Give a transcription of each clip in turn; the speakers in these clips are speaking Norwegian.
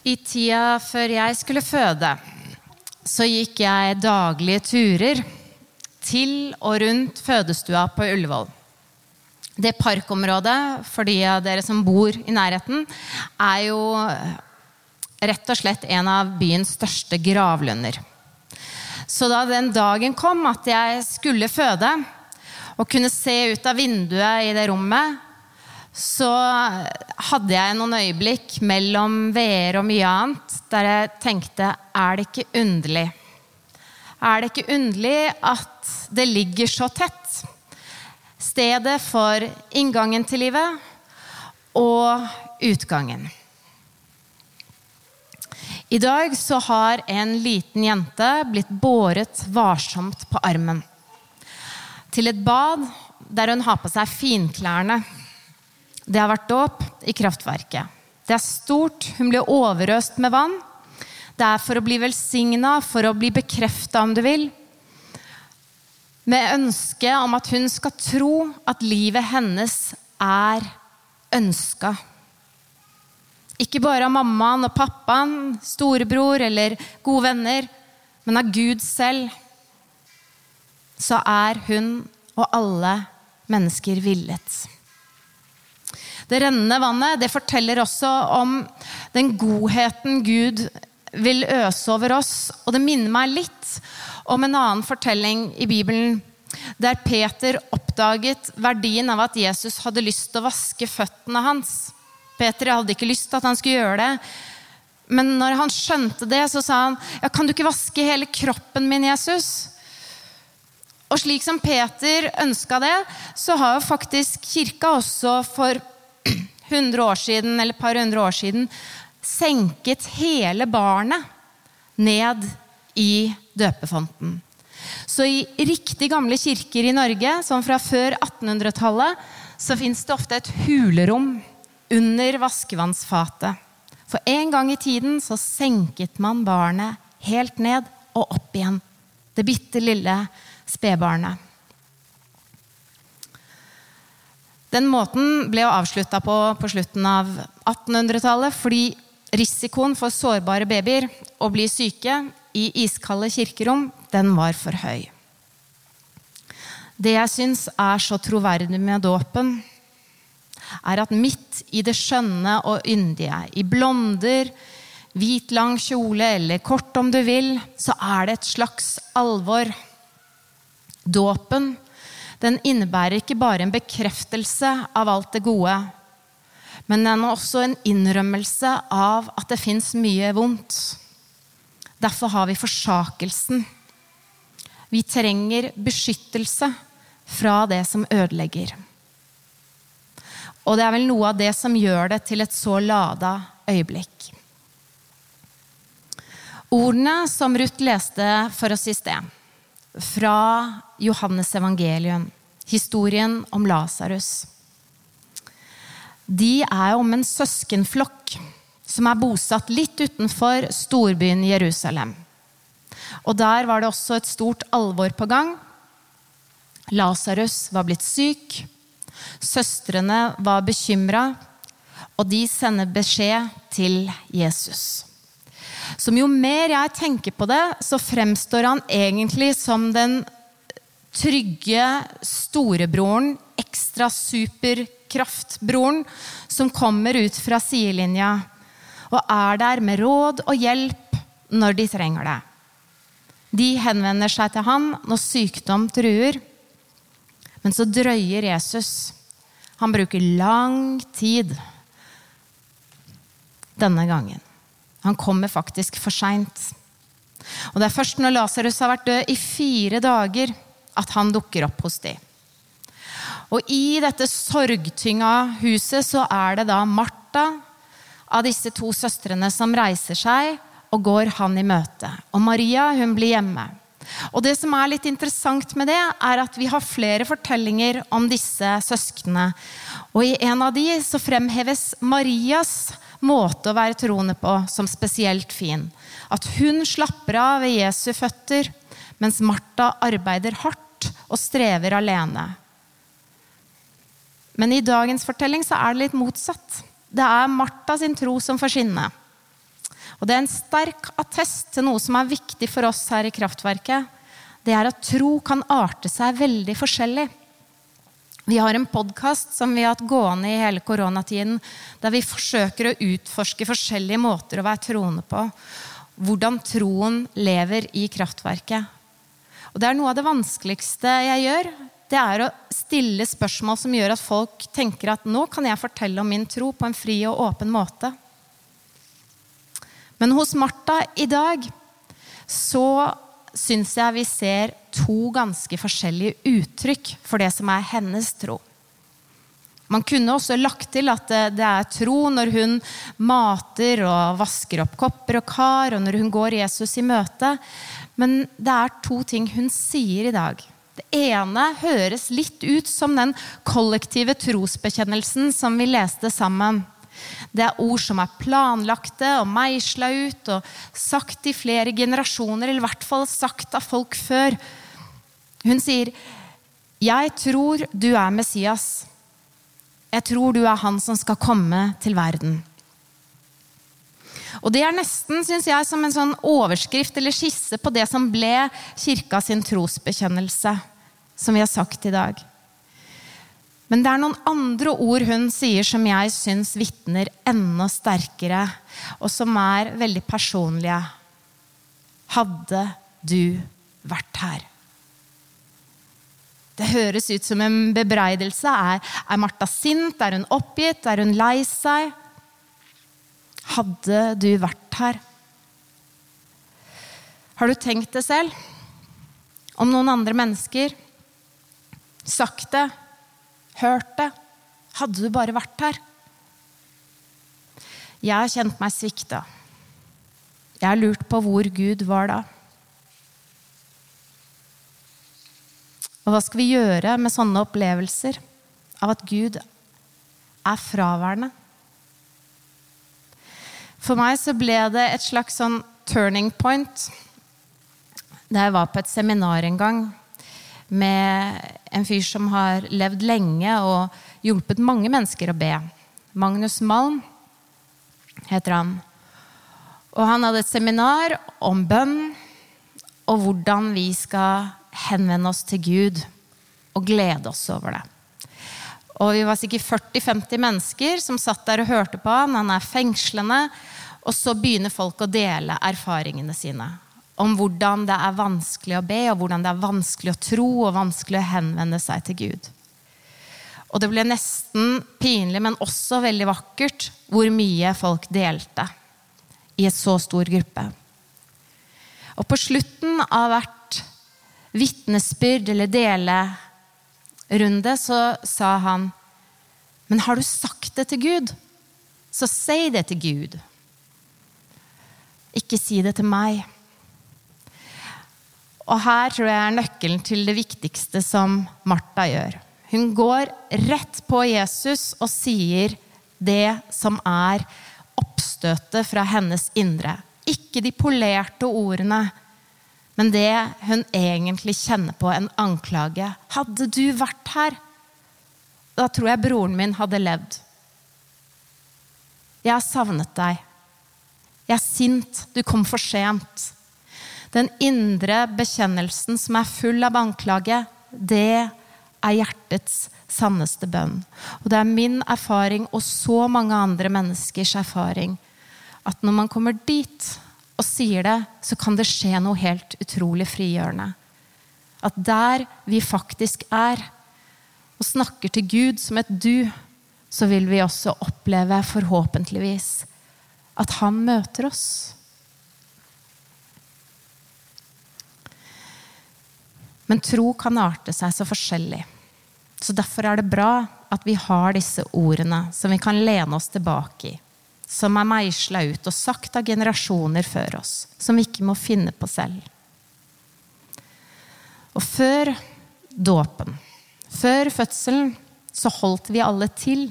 I tida før jeg skulle føde, så gikk jeg daglige turer til og rundt fødestua på Ullevål. Det parkområdet, for de av dere som bor i nærheten, er jo rett og slett en av byens største gravlunder. Så da den dagen kom at jeg skulle føde, og kunne se ut av vinduet i det rommet, så hadde jeg noen øyeblikk mellom VR og mye annet der jeg tenkte Er det ikke underlig? Er det ikke underlig at det ligger så tett? Stedet for inngangen til livet og utgangen. I dag så har en liten jente blitt båret varsomt på armen til et bad der hun har på seg finklærne det har vært dåp i kraftverket. Det er stort. Hun blir overøst med vann. Det er for å bli velsigna, for å bli bekrefta, om du vil. Med ønske om at hun skal tro at livet hennes er ønska. Ikke bare av mammaen og pappaen, storebror eller gode venner, men av Gud selv. Så er hun og alle mennesker villet. Det rennende vannet det forteller også om den godheten Gud vil øse over oss. Og det minner meg litt om en annen fortelling i Bibelen, der Peter oppdaget verdien av at Jesus hadde lyst til å vaske føttene hans. Peter hadde ikke lyst til at han skulle gjøre det. Men når han skjønte det, så sa han, ja, 'Kan du ikke vaske hele kroppen min, Jesus?' Og slik som Peter ønska det, så har jo faktisk kirka også for 100 år siden, eller et par hundre år siden senket hele barnet ned i døpefonten. Så i riktig gamle kirker i Norge, som fra før 1800-tallet, så fins det ofte et hulerom under vaskevannsfatet. For en gang i tiden så senket man barnet helt ned og opp igjen. Det bitte lille spedbarnet. Den måten ble avslutta på på slutten av 1800-tallet fordi risikoen for sårbare babyer å bli syke i iskalde kirkerom, den var for høy. Det jeg syns er så troverdig med dåpen, er at midt i det skjønne og yndige, i blonder, hvit, lang kjole eller kort om du vil, så er det et slags alvor. Dåpen den innebærer ikke bare en bekreftelse av alt det gode, men den er også en innrømmelse av at det fins mye vondt. Derfor har vi forsakelsen. Vi trenger beskyttelse fra det som ødelegger. Og det er vel noe av det som gjør det til et så lada øyeblikk. Ordene som Ruth leste for oss i sted, fra Johannes evangelium, historien om Lasarus. De er om en søskenflokk som er bosatt litt utenfor storbyen Jerusalem. Og der var det også et stort alvor på gang. Lasarus var blitt syk. Søstrene var bekymra, og de sender beskjed til Jesus som jo mer jeg tenker på det, så fremstår han egentlig som den trygge storebroren, ekstra superkraftbroren, som kommer ut fra sidelinja og er der med råd og hjelp når de trenger det. De henvender seg til han når sykdom truer. Men så drøyer Jesus. Han bruker lang tid denne gangen. Han kommer faktisk for seint. Og det er først når Lasarus har vært død i fire dager, at han dukker opp hos dem. Og i dette sorgtynga huset så er det da Martha av disse to søstrene som reiser seg og går han i møte. Og Maria hun blir hjemme. Og det som er litt interessant med det, er at vi har flere fortellinger om disse søsknene. Og i en av de så fremheves Marias måte å være troende på som spesielt fin. At hun slapper av ved Jesu føtter, mens Martha arbeider hardt og strever alene. Men i dagens fortelling så er det litt motsatt. Det er Martha sin tro som får skinne. Og det er en sterk attest til noe som er viktig for oss her i Kraftverket. Det er at tro kan arte seg veldig forskjellig. Vi har en podkast som vi har hatt gående i hele koronatiden, der vi forsøker å utforske forskjellige måter å være troende på. Hvordan troen lever i kraftverket. Og det er noe av det vanskeligste jeg gjør. Det er å stille spørsmål som gjør at folk tenker at nå kan jeg fortelle om min tro på en fri og åpen måte. Men hos Martha i dag så syns jeg vi ser to ganske forskjellige uttrykk for det som er hennes tro. Man kunne også lagt til at det er tro når hun mater og vasker opp kopper og kar, og når hun går Jesus i møte. Men det er to ting hun sier i dag. Det ene høres litt ut som den kollektive trosbekjennelsen som vi leste sammen. Det er ord som er planlagte og meisla ut og sagt i flere generasjoner, eller i hvert fall sagt av folk før. Hun sier, 'Jeg tror du er Messias. Jeg tror du er han som skal komme til verden.' Og Det er nesten synes jeg, som en sånn overskrift eller skisse på det som ble kirka sin trosbekjennelse, som vi har sagt i dag. Men det er noen andre ord hun sier som jeg syns vitner enda sterkere, og som er veldig personlige. Hadde du vært her? Det høres ut som en bebreidelse. Er, er Martha sint? Er hun oppgitt? Er hun lei seg? Hadde du vært her? Har du tenkt det selv? Om noen andre mennesker? Sagt det? hørt det. Hadde du bare vært her? Jeg har kjent meg svikta. Jeg har lurt på hvor Gud var da. Og hva skal vi gjøre med sånne opplevelser av at Gud er fraværende? For meg så ble det et slags sånn turning point da jeg var på et seminar en gang med en fyr som har levd lenge og hjulpet mange mennesker å be. Magnus Malm heter han. Og han hadde et seminar om bønn og hvordan vi skal henvende oss til Gud og glede oss over det. Og Vi var sikkert 40-50 mennesker som satt der og hørte på han. Han er fengslende. Og så begynner folk å dele erfaringene sine om hvordan det er vanskelig å be, og hvordan det er vanskelig å tro og vanskelig å henvende seg til Gud. Og det ble nesten pinlig, men også veldig vakkert, hvor mye folk delte i et så stor gruppe. Og på slutten av hvert vitnesbyrd eller delerunde så sa han Men har du sagt det til Gud, så si det til Gud. Ikke si det til meg. Og her tror jeg er nøkkelen til det viktigste som Martha gjør. Hun går rett på Jesus og sier det som er oppstøtet fra hennes indre. Ikke de polerte ordene, men det hun egentlig kjenner på, en anklage. Hadde du vært her, da tror jeg broren min hadde levd. Jeg har savnet deg. Jeg er sint. Du kom for sent. Den indre bekjennelsen som er full av anklage, det er hjertets sanneste bønn. Og det er min erfaring og så mange andre menneskers erfaring at når man kommer dit og sier det, så kan det skje noe helt utrolig frigjørende. At der vi faktisk er, og snakker til Gud som et du, så vil vi også oppleve, forhåpentligvis, at han møter oss. Men tro kan arte seg så forskjellig. Så Derfor er det bra at vi har disse ordene som vi kan lene oss tilbake i. Som er meisla ut og sagt av generasjoner før oss. Som vi ikke må finne på selv. Og før dåpen, før fødselen, så holdt vi alle til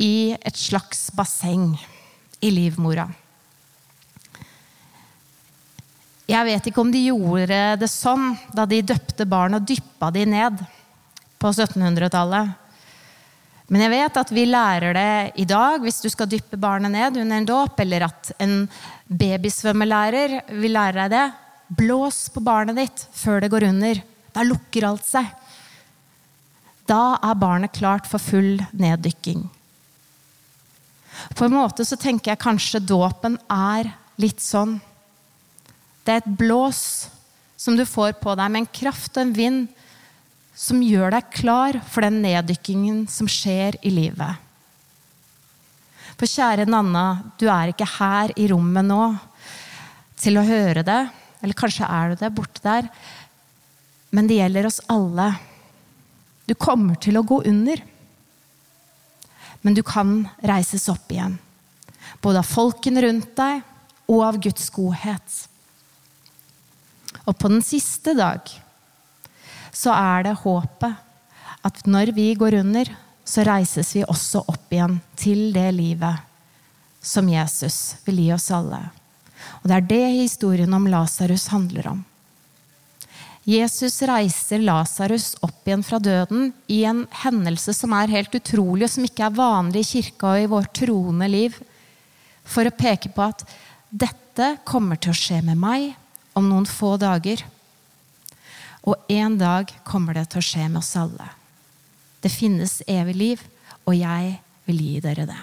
i et slags basseng i livmora. Jeg vet ikke om de gjorde det sånn da de døpte barn og dyppa de ned på 1700-tallet. Men jeg vet at vi lærer det i dag hvis du skal dyppe barnet ned under en dåp, eller at en babysvømmelærer vil lære deg det. Blås på barnet ditt før det går under. Da lukker alt seg. Da er barnet klart for full neddykking. På en måte så tenker jeg kanskje dåpen er litt sånn. Det er et blås som du får på deg med en kraft og en vind som gjør deg klar for den neddykkingen som skjer i livet. For kjære Nanna, du er ikke her i rommet nå til å høre det. Eller kanskje er du det borte der. Men det gjelder oss alle. Du kommer til å gå under. Men du kan reises opp igjen. Både av folkene rundt deg og av Guds godhet. Og på den siste dag så er det håpet at når vi går under, så reises vi også opp igjen til det livet som Jesus vil gi oss alle. Og det er det historien om Lasarus handler om. Jesus reiser Lasarus opp igjen fra døden i en hendelse som er helt utrolig, og som ikke er vanlig i kirka og i vårt troende liv, for å peke på at dette kommer til å skje med meg om noen få dager. Og en dag kommer det til å skje med oss alle. Det finnes evig liv, og jeg vil gi dere det.